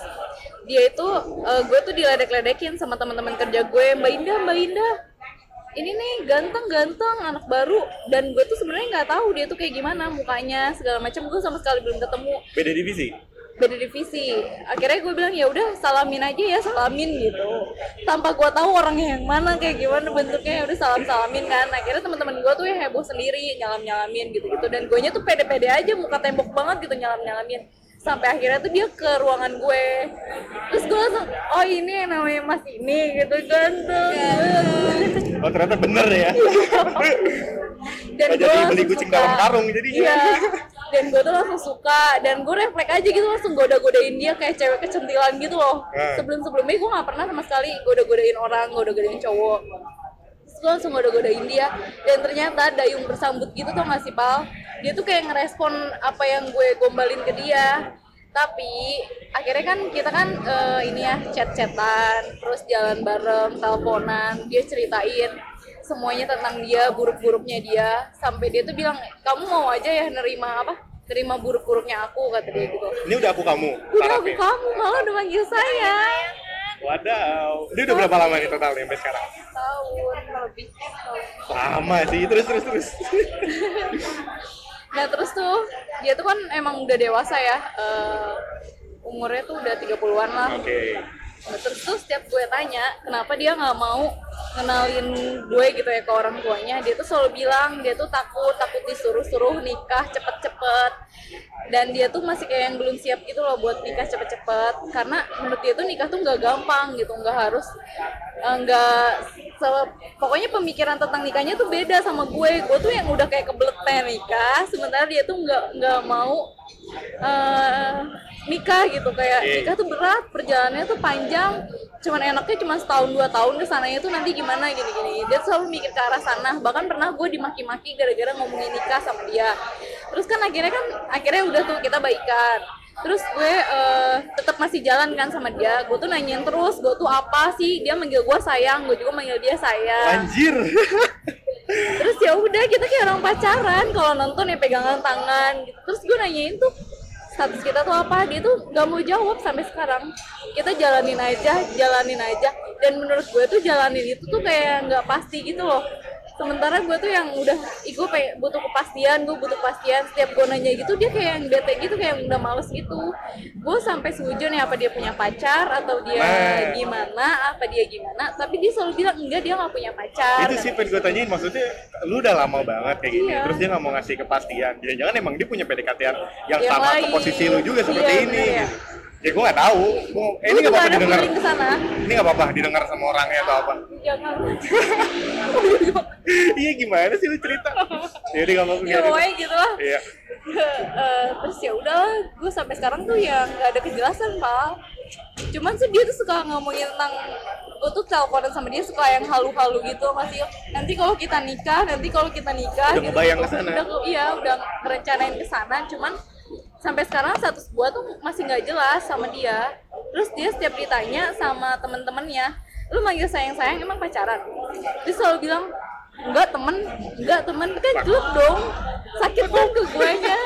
dia itu eh, gue tuh diledek-ledekin sama teman-teman kerja gue mbak Indah mbak Indah ini nih ganteng ganteng anak baru dan gue tuh sebenarnya nggak tahu dia tuh kayak gimana mukanya segala macam gue sama sekali belum ketemu Beda divisi. Beda divisi. Akhirnya gue bilang ya udah salamin aja ya salamin gitu. Tanpa gue tahu orangnya yang mana kayak gimana bentuknya ya udah salam salamin kan. Akhirnya teman-teman gue tuh yang heboh sendiri nyalam nyalamin gitu gitu dan gue tuh pede-pede aja muka tembok banget gitu nyalam nyalamin sampai akhirnya tuh dia ke ruangan gue. Terus gue langsung oh ini yang namanya mas ini gitu ganteng Oh ternyata bener ya. dan Oh, gue jadi beli kucing dalam karung jadinya. iya dan gue tuh langsung suka dan gue refleks aja gitu langsung goda-godain dia kayak cewek kecentilan gitu loh. Nah. sebelum sebelumnya gue nggak pernah sama sekali goda-godain orang goda-godain cowok. Terus gue langsung goda-godain dia. Dan ternyata dayung bersambut gitu tuh nggak sih pal? Dia tuh kayak ngerespon apa yang gue gombalin ke dia. Tapi akhirnya kan kita kan eh, ini ya chat-chatan terus jalan bareng teleponan dia ceritain semuanya tentang dia buruk-buruknya dia sampai dia tuh bilang kamu mau aja ya nerima apa terima buruk-buruknya aku kata dia gitu Ini udah aku kamu. udah aku tarafnya. kamu malah udah manggil saya Wadaw. Ini udah berapa lama nih total nih sampai sekarang? tahun lebih tahun. Lama sih. Terus terus terus. nah terus tuh dia tuh kan emang udah dewasa ya eh, umurnya tuh udah 30-an lah Oke. Nah, terus tuh setiap gue tanya kenapa dia nggak mau kenalin gue gitu ya ke orang tuanya? Dia tuh selalu bilang dia tuh takut takut disuruh-suruh nikah cepet-cepet. Dan dia tuh masih kayak yang belum siap gitu loh buat nikah cepet-cepet. Karena menurut dia tuh nikah tuh nggak gampang gitu nggak harus eh, nggak pokoknya pemikiran tentang nikahnya tuh beda sama gue. Gue tuh yang udah kayak kebelet pengen nikah sementara dia tuh nggak nggak mau eh, nikah gitu. Kayak nikah tuh berat perjalanannya tuh panjang cuman enaknya cuma setahun dua tahun ke sananya tuh nanti gimana gini gini dia selalu mikir ke arah sana. Bahkan pernah gue dimaki-maki gara-gara ngomongin nikah sama dia. Terus kan akhirnya kan akhirnya udah tuh kita baikan. Terus gue eh, tetap masih jalan kan sama dia. Gue tuh nanyain terus gue tuh apa sih? Dia manggil gue sayang gue juga manggil dia sayang. Anjir. terus ya udah kita kayak orang pacaran. Kalau nonton ya pegangan tangan gitu. Terus gue nanyain tuh status kita tuh apa? Dia tuh gak mau jawab sampai sekarang. Kita jalanin aja jalanin aja. Dan menurut gue tuh jalanin itu tuh kayak nggak pasti gitu loh sementara gue tuh yang udah gue pengen butuh kepastian gue butuh kepastian setiap gue nanya gitu dia kayak yang bete gitu kayak yang udah males gitu gue sampai setuju nih apa dia punya pacar atau dia Nah. gimana apa dia gimana tapi dia selalu bilang enggak dia nggak punya pacar itu sih pengen gue tanyain maksudnya lu udah lama banget kayak gini Iya. terus dia nggak mau ngasih kepastian jangan-jangan emang dia punya PDKT yang, yang sama ke lain. posisi lu juga seperti Iya, ini bener ya. Ya gue nggak tahu. Eh, ini nggak apa-apa didengar. feeling ke sana? Ini nggak apa-apa didengar sama orangnya atau apa? Jangan iya gimana sih lu cerita? Jadi nggak apa-apa. Ya pokoknya gitu lah. Iya. Eh, terus ya udahlah gue sampai sekarang tuh ya nggak ada kejelasan pak. Cuman sih dia tuh suka ngomongin tentang gue tuh teleponan sama dia suka yang halu-halu gitu masih nanti kalau kita nikah nanti kalau kita nikah Udah gitu. ngebayang ke sana. udah iya udah merencanain ke sana. Cuman sampai sekarang status gue tuh masih nggak jelas sama dia. Terus dia setiap ditanya sama temen-temennya lu manggil sayang-sayang emang pacaran? Dia selalu bilang enggak temen. Enggak temen. Kan jelek dong. Sakit kan ke gue nya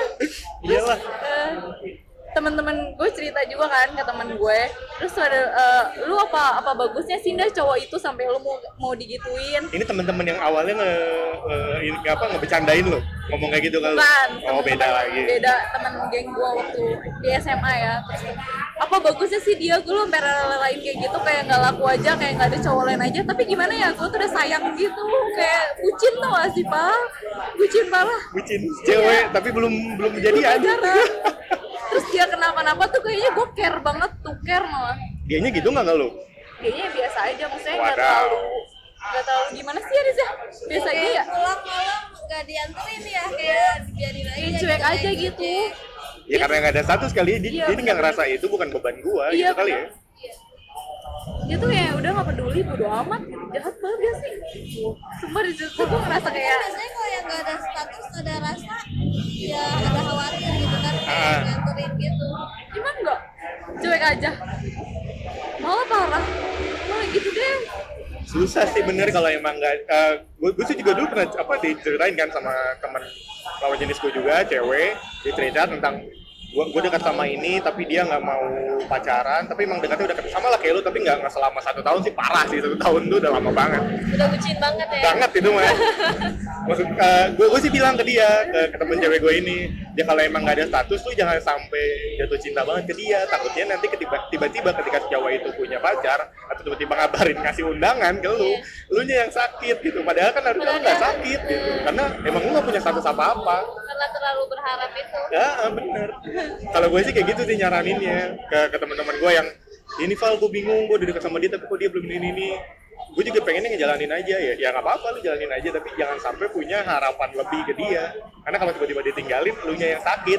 teman-teman gue cerita juga kan ke teman gue. Terus ada eh, lu apa apa bagusnya sih Nda cowok itu sampai lu mau mau digituin? Ini teman-teman yang awalnya nge, ini apa ngebecandain lo ngomong kayak gitu kan? Bukan, oh beda lagi. beda teman geng gue waktu di SMA ya. Terus, apa bagusnya sih dia? Gue lu sampai lain kayak gitu kayak nggak laku aja kayak nggak ada cowok lain aja. Tapi gimana ya gue tuh udah sayang gitu kayak bucin gak sih pak? Bucin parah bucin cewek tapi belum belum jadian pacaran terus dia kenapa-napa tuh kayaknya gue care banget tuh care malah. Dianya gitu nggak nggak lu? Kayaknya biasa aja maksudnya nggak terlalu nggak terlalu gimana sih ya biasa aja ya. pulang malam nggak dianterin ya kayak dibiarin aja Kayak cuek aja gitu. ya karena nggak ada status kali ya dia, Iya, dia nggak ngerasa itu bukan beban gua Iya, gitu kali ya. bener. dia tuh kayak udah nggak peduli bodo amat. Gitu jahat banget dia sih. Sumpah di situ gue ngerasa kayak biasanya kalau yang nggak ada status nggak ada rasa ya ada khawatir Ah. nganterin gitu. Gimana enggak cuek aja. Malah parah malah gitu deh. Susah sih bener kalau emang nggak eh, gue gue sih juga dulu pernah apa diceritain kan sama teman lawan jenis gue juga cewek dia cerita tentang gue gue dekat sama ini tapi dia nggak mau pacaran tapi emang dekatnya udah sama lah kayak lu tapi nggak nggak selama satu tahun sih parah sih satu tahun tuh udah lama banget. Udah bucin banget ya. Banget itu mah maksud gue gue sih bilang ke dia ke, ke temen cewek gue ini dia kalau emang nggak ada status tuh jangan sampai jatuh cinta banget ke dia. Takutnya nanti ketiba- tiba-tiba ketika cowok itu punya pacar atau tiba-tiba ngabarin ngasih undangan ke lu lu nya yang sakit gitu. Padahal kan harusnya lu nggak sakit gitu. Karena emang lu nggak punya status apa-apa. Karena terlalu berharap itu. Ya bener. Kalau gue sih kayak gitu sih nyaraninnya ke, ke teman-teman gue yang ini Val gue bingung gue udah dekat sama dia tapi kok dia belum ini ini gue juga pengennya ngejalanin aja ya. Ya nggak apa-apa lu jalanin aja tapi jangan sampai punya harapan lebih ke dia. Karena kalau tiba-tiba ditinggalin lu nya yang sakit.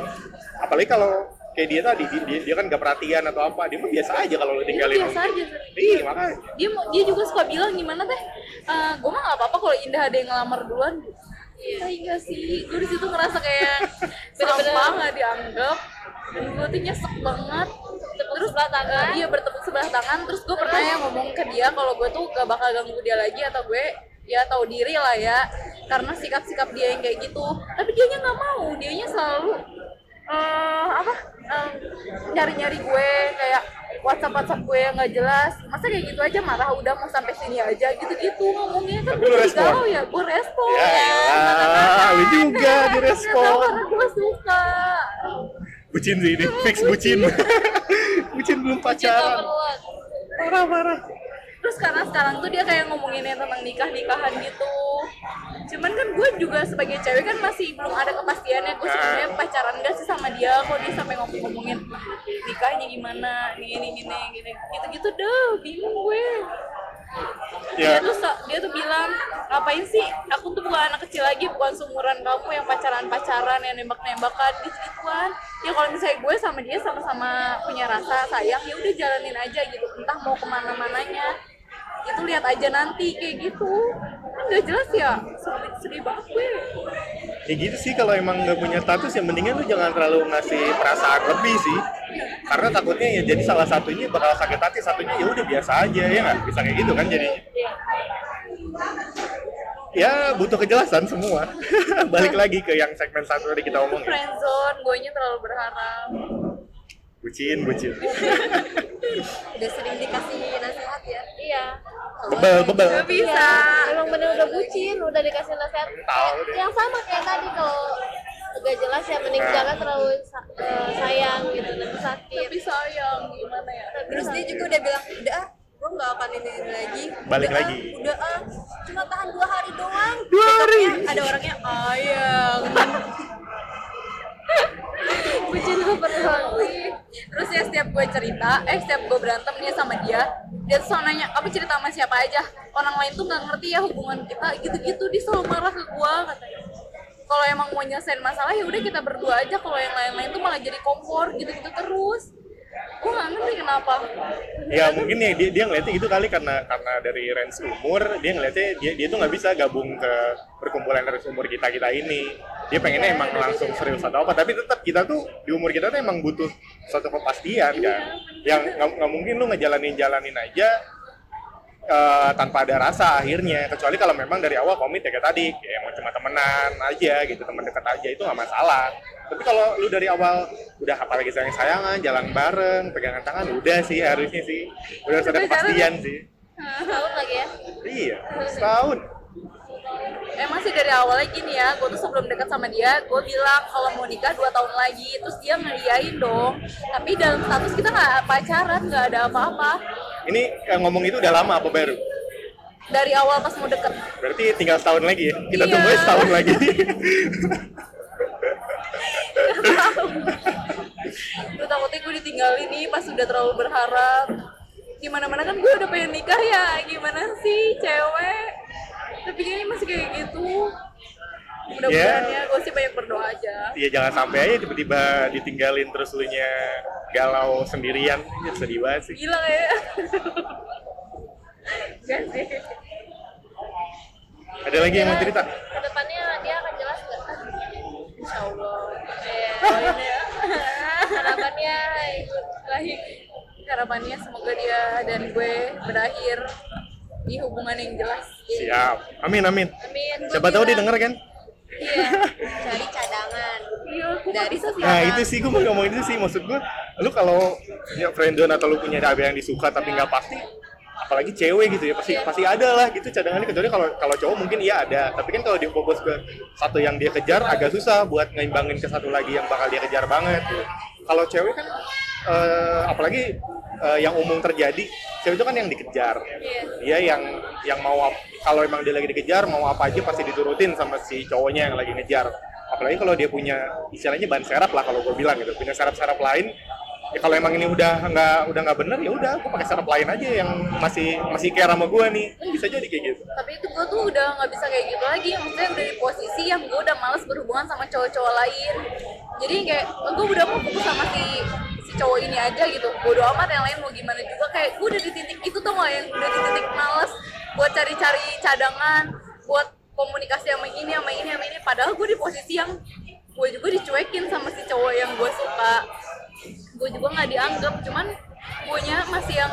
Apalagi kalau kayak dia tadi dia, dia, dia kan gak perhatian atau apa dia mah biasa aja kalau lu Dia tinggalin biasa aja. Iya makanya. Dia mau- dia juga suka bilang gimana teh? Eh gue mah gak apa-apa kalau Indah ada yang ngelamar duluan. Iya iya sih, gue di situ ngerasa kayak sampah nggak dianggap. Dan gue tuh nyesek banget terus sebelah tangan. iya bertepuk sebelah tangan. Terus gue pernah yang ngomong ke dia kalau gue tuh gak bakal ganggu dia lagi atau gue ya tahu diri lah ya. Karena sikap-sikap dia yang kayak gitu. Tapi dianya nggak mau. Dianya selalu eh apa em, nyari-nyari gue kayak WhatsApp WhatsApp gue yang nggak jelas. Masa kayak gitu aja marah udah mau sampai sini aja. Gitu-gitu ngomongnya. Kan Tapi gue jadi respon? galau ya. Gue respon. Ya elah, lu juga direspon. karena gue suka bucin sih ini. Fix bucin. Bucin belum pacaran. parah parah. Terus karena sekarang tuh dia kayak ngomonginnya tentang nikah nikahan gitu. Cuman kan gue juga sebagai cewek kan masih belum ada kepastiannya. Gue sebenarnya pacaran gak sih sama dia? Kok dia sampai ngomong ngomongin nikahnya gimana? Ini ini gini gini. Gitu gitu deh bingung gue ya dia tuh dia tuh bilang ngapain sih? Aku tuh bukan anak kecil lagi bukan seumuran kamu yang pacaran pacaran yang nembak nembakan gitu gituan ya kalau misalnya gue sama dia sama-sama punya rasa sayang ya udah jalanin aja gitu. Entah mau ke mana mananya itu lihat aja nanti kayak gitu. Kan nggak jelas ya sedih, sedih banget gue. Ya gitu sih kalau emang nggak punya status ya mendingan lu jangan terlalu ngasih perasaan lebih sih karena takutnya ya jadi salah satunya bakal sakit hati satunya ya udah biasa aja ya nggak? Bisa kayak gitu kan jadinya. Ya butuh kejelasan semua. Balik lagi ke yang segmen satu tadi kita omongin. Friendzone gue terlalu berharap bucin bucin. Udah sering dikasih nasihat ya? Iya. Bebel bebel. Gak bisa. Iya, emang bener udah bucin udah dikasih nasihat. Tahu deh. yang sama kayak tadi kalau gak jelas ya mending Nah. jangan terlalu eh, sayang gitu nanti sakit. Tapi sayang gimana ya? Terus dia juga udah bilang udah ah gue nggak akan ini, lagi. Balik Udah, ah, lagi. udah ah. Cuma tahan dua hari doang. Dua hari? Ada orangnya ayang bucin pernah terus ya setiap gue cerita eh setiap gue berantem nih sama dia dia tuh selalu nanya kamu cerita sama siapa aja? Orang lain tuh nggak ngerti ya hubungan kita gitu-gitu. Dia selalu marah ke gue katanya. Kalau emang mau nyelesain masalah ya udah kita berdua aja. Kalau yang lain-lain tuh malah jadi kompor gitu-gitu terus. Gue nggak ngerti kenapa. Ya mungkin ya dia dia ngeliatnya gitu kali karena karena dari range umur dia ngeliatnya dia dia tuh nggak bisa gabung ke perkumpulan range umur kita kita ini dia pengennya emang langsung serius atau apa tapi tetap kita tuh di umur kita tuh emang butuh suatu kepastian kan? Yang nggak mungkin lu ngejalanin jalanin aja eh, tanpa ada rasa akhirnya. Kecuali kalau memang dari awal komit ya kayak tadi kayak mau cuma temenan aja gitu teman dekat aja itu nggak masalah. Tapi kalau lu dari awal udah apalagi sayang sayangan jalan bareng pegangan tangan udah sih harusnya sih. Udah ada kepastian sih. tahun lagi ya? Iya setahun emang sih dari awalnya gini ya gue tuh sebelum dekat sama dia gue bilang kalau mau nikah dua tahun lagi. Terus dia ngeriain dong. Tapi dalam status kita nggak pacaran nggak ada apa-apa. Ini eh, ngomong itu udah lama apa baru? Dari awal pas mau deket. Berarti tinggal setahun lagi ya? Kita Iya. tunggu setahun lagi. Gue takutnya gue ditinggalin nih pas udah terlalu berharap. Gimana mana kan gue udah pengen nikah ya. Gimana sih cewek tapi kayaknya masih kayak gitu. Mudah-mudahan Ya. ya gue sih banyak berdoa aja. Ya jangan sampai aja tiba-tiba ditinggalin terus lu nya galau sendirian. Ya sedih banget sih. Gila kayak Gak sih. Ada lagi yang mau cerita? Ke depannya dia akan jelas nggak? Insya Allah. Iya. Doain ya harapannya Baik harapannya semoga dia dan gue berakhir di hubungan yang jelas. Siap. Amin amin. Amin. Siapa tahu dia denger kan? Iya. Cari cadangan. Iya dari Nah sekarang itu sih gue mau ngomongin itu sih. Maksud gue, lu kalau punya friendzone atau lu punya ada yang disuka tapi nggak pasti, apalagi cewek gitu ya pasti pasti ada lah gitu cadangannya. Kecuali kalau kalau cowok mungkin iya ada, tapi kan kalau dia fokus ke satu yang dia kejar agak susah buat ngeimbangin ke satu lagi yang bakal dia kejar banget. Gitu. Kalau cewek kan eh, apalagi eh, yang umum terjadi, cewek itu kan yang dikejar, dia yang yang mau kalau emang dia lagi dikejar mau apa aja pasti diturutin sama si cowoknya yang lagi ngejar. Apalagi kalau dia punya istilahnya ban serap lah kalau gue bilang gitu punya serap-serap lain ya kalau emang ini udah nggak udah nggak bener ya udah aku pakai serap lain aja yang masih masih care sama gue nih. Kan bisa jadi kayak gitu. Tapi itu gue tuh udah nggak bisa kayak gitu lagi maksudnya udah di posisi yang gue udah males berhubungan sama cowok-cowok lain. Jadi kayak gue udah mau fokus sama si si cowok ini aja gitu. Bodo amat yang lain mau gimana juga. Kayak gue udah di titik itu tuh nggak yang udah di titik males buat cari-cari cadangan buat komunikasi sama ini sama ini sama ini. Padahal gue di posisi yang gue juga dicuekin sama si cowok yang gue suka gue juga nggak dianggap cuman gue masih yang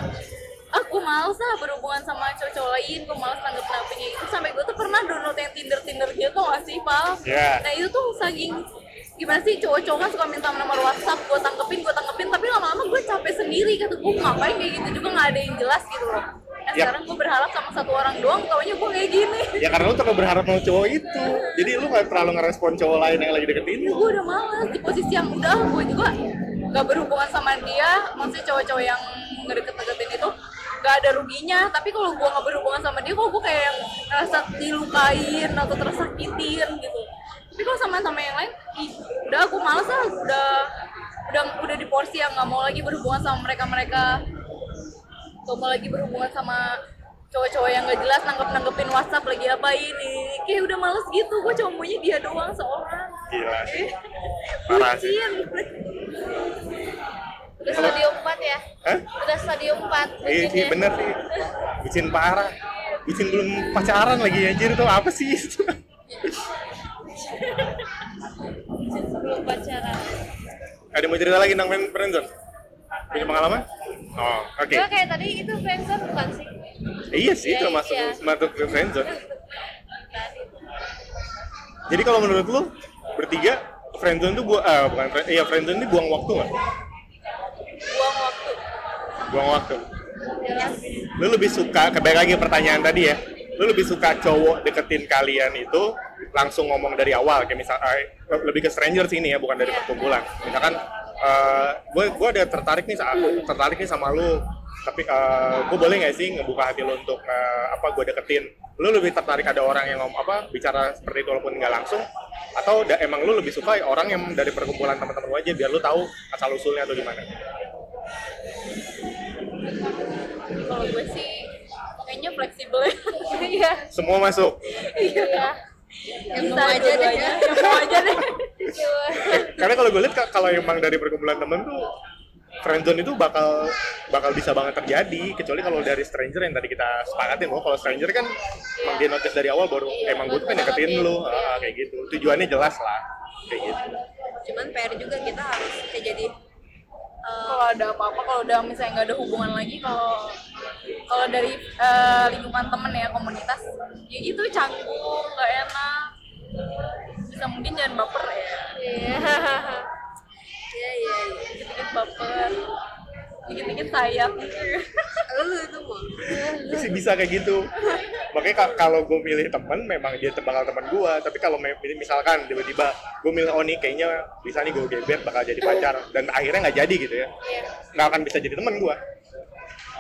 aku males lah berhubungan sama cowok-cowok lain gue males tanggap napinya. Itu sampai gue tuh pernah download yang tinder tinder gitu gak sih pal? Ya. nah itu tuh saking gimana sih cowok-cowok kan suka minta nomor WhatsApp gue tanggepin gue tanggepin tapi lama-lama gue capek sendiri kata gue ngapain kayak gitu? Juga nggak ada yang jelas gitu loh. Nah Ya. sekarang gue berharap sama satu orang doang taunya gue kayak gini. Ya karena lu terlalu berharap sama cowok itu. Jadi lu nggak terlalu ngerespon cowok lain yang lagi deketin ya lu gue udah males di posisi yang udah gue juga gak berhubungan sama dia maksudnya cowok-cowok yang ngedeket-deketin itu gak ada ruginya. Tapi kalau gue gak berhubungan sama dia kok gue kayak ngerasa dilukain atau tersakitin gitu. Tapi kalau sama sama yang lain ih udah aku males lah udah udah udah di porsi yang nggak mau lagi berhubungan sama mereka mereka gak mau lagi berhubungan sama cowok-cowok yang gak jelas nanggep-nanggepin WhatsApp lagi apa ini kayak udah males gitu gue cuma maunya dia doang seorang gila iya. sih parah sih iya. udah stadium 4 ya Hah? udah stadium 4 iya sih bener sih bucin parah bucin belum pacaran lagi ya? anjir tuh apa sih itu bucin pacaran ada mau cerita lagi tentang friendzone punya pengalaman? Oh, oke. Okay. Gue kayak tadi itu friendzone bukan sih? Iya sih Iya, termasuk iya. termasuk ke friendzone jadi kalau menurut lu bertiga friendzone tuh gua ah, bukan friend, iya friendzone itu buang waktu nggak? Buang waktu. Buang waktu. Lu lebih suka kembali lagi pertanyaan tadi ya lu lebih suka cowok deketin kalian itu langsung ngomong dari awal kayak misal eh, lebih ke stranger sini ya bukan dari perkumpulan. Misalkan eh, gue gue ada tertarik nih tertarik nih sama lu. Tapi gue boleh nggak sih ngebuka hati lu untuk eh, apa gue deketin? Lu lebih tertarik ada orang yang ngom apa bicara seperti itu walaupun nggak langsung? Atau da- emang lu lebih suka orang yang dari perkumpulan teman-teman lu aja biar lu tahu asal usulnya atau gimana? Kalau gue sih kayaknya fleksibel. Ya semua masuk? Iya. Yang mau aja deh. Yang mau aja deh. Karena kalau gue lihat ka- kalau emang dari perkumpulan temen tuh friendzone itu bakal bakal bisa banget terjadi. Kecuali kalau dari stranger yang tadi kita sepakatin loh kalau stranger kan emang dia notice dari awal baru Iya, emang gue tuh banget lu. Ya. ah, kayak gitu. Tujuannya jelas lah kayak gitu. Cuman PR juga kita harus kayak jadi eh, kalau ada apa-apa kalau udah misalnya nggak ada hubungan lagi kalau kalau dari eh, lingkungan temen ya komunitas ya gitu canggung nggak enak. Bisa mungkin jangan baper ya. Iya. iya iya iya. Dikit-dikit baper dikit-dikit sayang. Lu itu sih bisa kayak gitu. Makanya ka- kalau gue milih temen memang dia bakal teman gue tapi kalau misalkan tiba-tiba gue milih oh nih kayaknya bisa nih gue gebet bakal jadi pacar. Dan akhirnya nggak jadi gitu ya. Nggak akan bisa jadi temen gue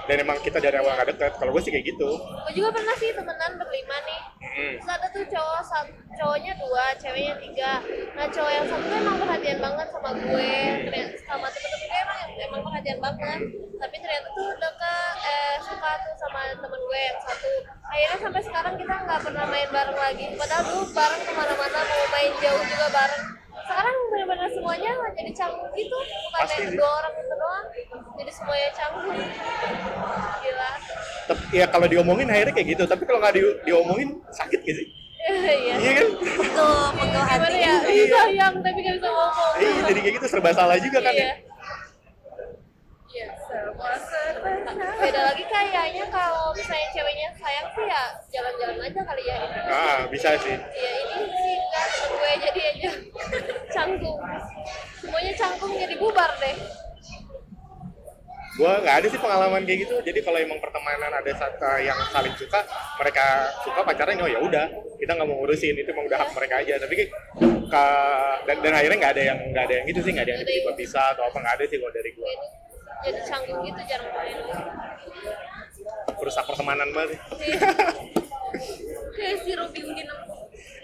dan emang kita dari awal nggak deket kalau gue sih kayak gitu Gue juga pernah sih temenan berlima nih. Terus ada tuh cowok satu, cowoknya dua, ceweknya tiga. Nah cowok yang satu tuh emang perhatian banget sama gue, ternyata sama temen-temen gue emang emang perhatian banget. Tapi ternyata tuh deket, eh, suka tuh sama temen gue yang satu. Akhirnya sampai sekarang kita nggak pernah main bareng lagi. Padahal dulu bareng ke mana-mana mau main jauh juga bareng. Sekarang benar-benar semuanya jadi canggung gitu, bukan Pasti dua orang itu doang. Jadi semuanya canggung. Gila. Tapi ya kalau diomongin akhirnya kayak gitu tapi kalau nggak di- diomongin sakit gak sih Iya. iya kan betul pegel hati ya? Iya. Sayang tapi gak bisa ngomong. iya jadi kayak gitu serba salah juga kan Iya. ya ya Beda lagi kayaknya kalau misalnya ceweknya sayang sih ya jalan-jalan aja kali ya. ah bisa sih. Iya ini sih enggak gue jadi aja canggung. Semuanya canggung jadi bubar deh. gua nggak ada sih pengalaman kayak gitu. Jadi kalau emang pertemanan ada satu yang saling suka mereka suka pacaran oh ya udah kita nggak mau ngurusin. Itu emang udah hak mereka aja. Tapi kayak ka- dan, dan akhirnya nggak ada yang nggak ada yang gitu sih nggak ada yang tiba-tiba pisah atau apa nggak ada sih kalau dari gua. Ini jadi canggung gitu jarang main. merusak pertemanan banget. Sih. Kayak si Robby Udin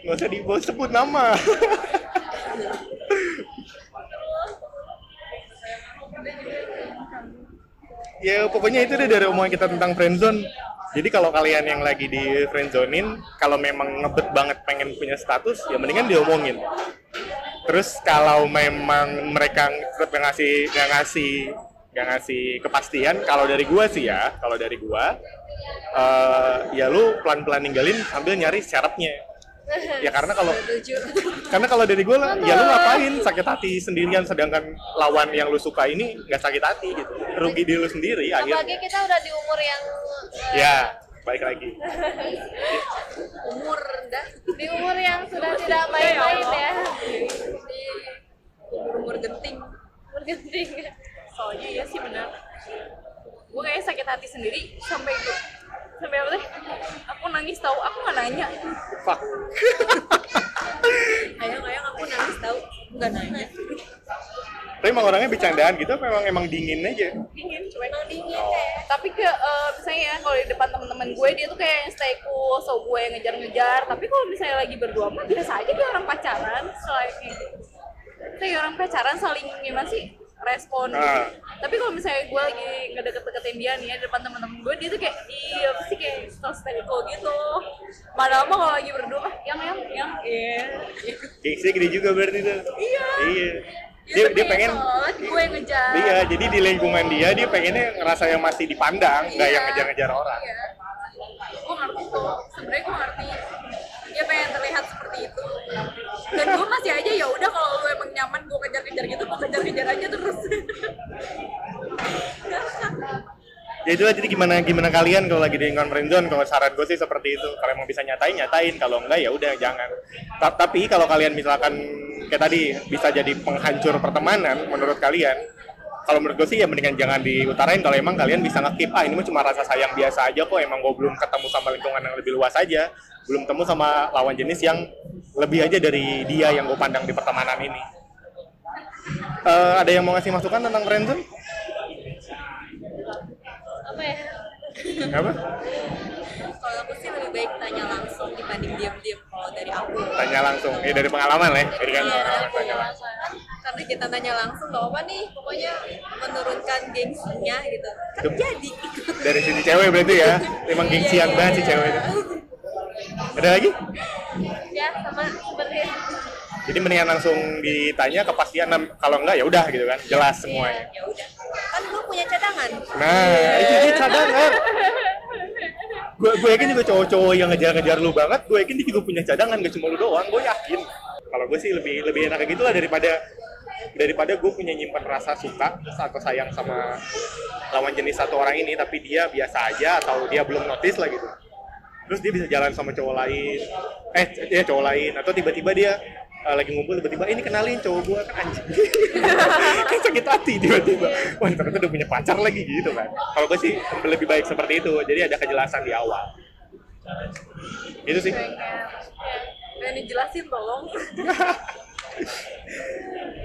nggak usah dibawa sebut nama. Ya pokoknya itu deh dari omongan kita tentang friendzone jadi kalau kalian yang lagi di friendzonein kalau memang ngebet banget pengen punya status ya mendingan diomongin. Terus kalau memang mereka tetap ngasih ngasih nggak ngasih kepastian kalau dari gua sih ya kalau dari gua eh, ya lu pelan-pelan ninggalin sambil nyari syaratnya. Ya karena kalau karena kalau dari gue ya lu ngapain sakit hati sendirian sedangkan lawan yang lu suka ini nggak sakit hati gitu. Rugi di lu sendiri Apalagi akhirnya kita udah di umur yang eh, ya baik lagi. Umur rendah di umur yang sudah tidak main-main ya. di umur umur genting. Umur genting. Soalnya ya sih benar gue kayak sakit hati sendiri sampai gue sampai apa sih aku nangis tahu aku nggak nanya. Fuck. Ayang ayang aku nangis tahu nggak nanya. Tapi emang orangnya bercandaan gitu apa memang emang dingin aja? Dingin cuek Emang dingin kayak. tapi ke eh, misalnya ya kalau di depan teman-teman gue dia tuh kayak yang stay cool so gue yang ngejar-ngejar. Tapi kalau misalnya lagi berdua mah biasa aja dia orang pacaran selain gitu kayak orang pacaran saling gimana sih respon gitu. Ah. tapi kalau misalnya gue lagi ngedeket-deketin dia nih ya di depan teman-teman gue dia tuh kayak iya apa sih kayak cool gitu padahal mah kalau lagi berdua ah, yang yang yang iya gengsinya gede juga berarti tuh iya iya dia, dia, kayak pengen gue ngejar iya jadi di lingkungan dia dia pengennya ngerasa yang masih dipandang nggak Iya. yang ngejar-ngejar orang Iya. Gue ngerti tuh. Sebenarnya gue ngerti. Dia pengen terlihat seperti itu. Dan gue masih aja ya udah kalau kejar-kejar gitu gue kejar-kejar aja terus. Ya itulah jadi gimana gimana kalian kalau lagi di lingkungan friendzone kalau saran gue sih seperti itu. Kalau emang bisa nyatain nyatain. Kalau enggak ya udah jangan. Ta- tapi kalau kalian misalkan kayak tadi bisa jadi penghancur pertemanan menurut kalian kalau menurut gue sih ya mendingan jangan diutarain. Kalau emang kalian bisa ngekip ah ini mah cuma rasa sayang biasa aja kok. Emang gue belum ketemu sama lingkungan yang lebih luas aja. Belum ketemu sama lawan jenis yang lebih aja dari dia yang gue pandang di pertemanan ini Eh, ada yang mau ngasih masukan tentang friendzone? apa ya Apa? Kalau aku sih lebih baik tanya langsung dibanding diam-diam kalau dari aku. Tanya langsung, ya dari pengalaman lah ya. Jadi kan Iya, pengalaman, dari. Kan karena kita tanya langsung gak apa nih, pokoknya menurunkan gengsinya gitu. Kan jadi. Dari sisi cewek berarti ya, emang gengsian Iya, banget si iya. cewek itu. Ada lagi? ya sama seperti Jadi mendingan langsung ditanya kepastian, kalau enggak ya udah gitu kan, jelas semuanya. Ya udah. Kan gue punya cadangan. Nah, itu dia cadangan. Gue gue yakin juga cowok-cowok yang ngejar-ngejar lu banget, gue yakin dia juga punya cadangan, gak cuma lu doang, gue yakin. Kalau gue sih lebih lebih enak kayak gitu lah daripada daripada gue punya nyimpan rasa suka atau sayang sama lawan jenis satu orang ini, tapi dia biasa aja atau dia belum notice lah gitu. Terus dia bisa jalan sama cowok lain, eh ya cowok lain, atau tiba-tiba dia eh, lagi ngumpul tiba-tiba "Eh, ini kenalin cowok gue kan anjing. Kan sakit hati tiba-tiba. Wah ternyata udah punya pacar lagi gitu kan. Kalau gue sih lebih baik seperti itu. Jadi ada kejelasan di awal. Itu sih. Pengen dijelasin tolong.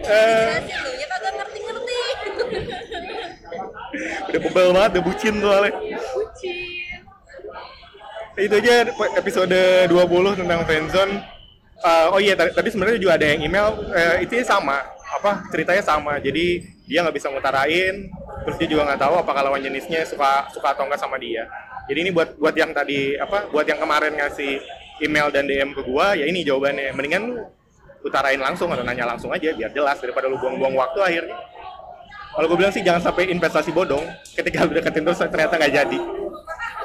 Eh, Jelasin lu, ya kagak ngerti-ngerti. udah bebel banget udah bucin soalnya itu aja episode 20 tentang friendzone Eh, oh iya tadi sebenarnya juga ada yang email eh, itu sama apa ceritanya sama. Jadi dia nggak bisa ngutarain terus dia juga nggak tahu apakah lawan jenisnya suka suka atau enggak sama dia. Jadi ini buat buat yang tadi apa buat yang kemarin ngasih email dan DM ke gua ya ini jawabannya. Mendingan lu utarain langsung atau nanya langsung aja biar jelas daripada lu buang-buang waktu akhirnya. Kalau gue bilang sih jangan sampai investasi bodong. Ketika lu deketin terus ternyata nggak jadi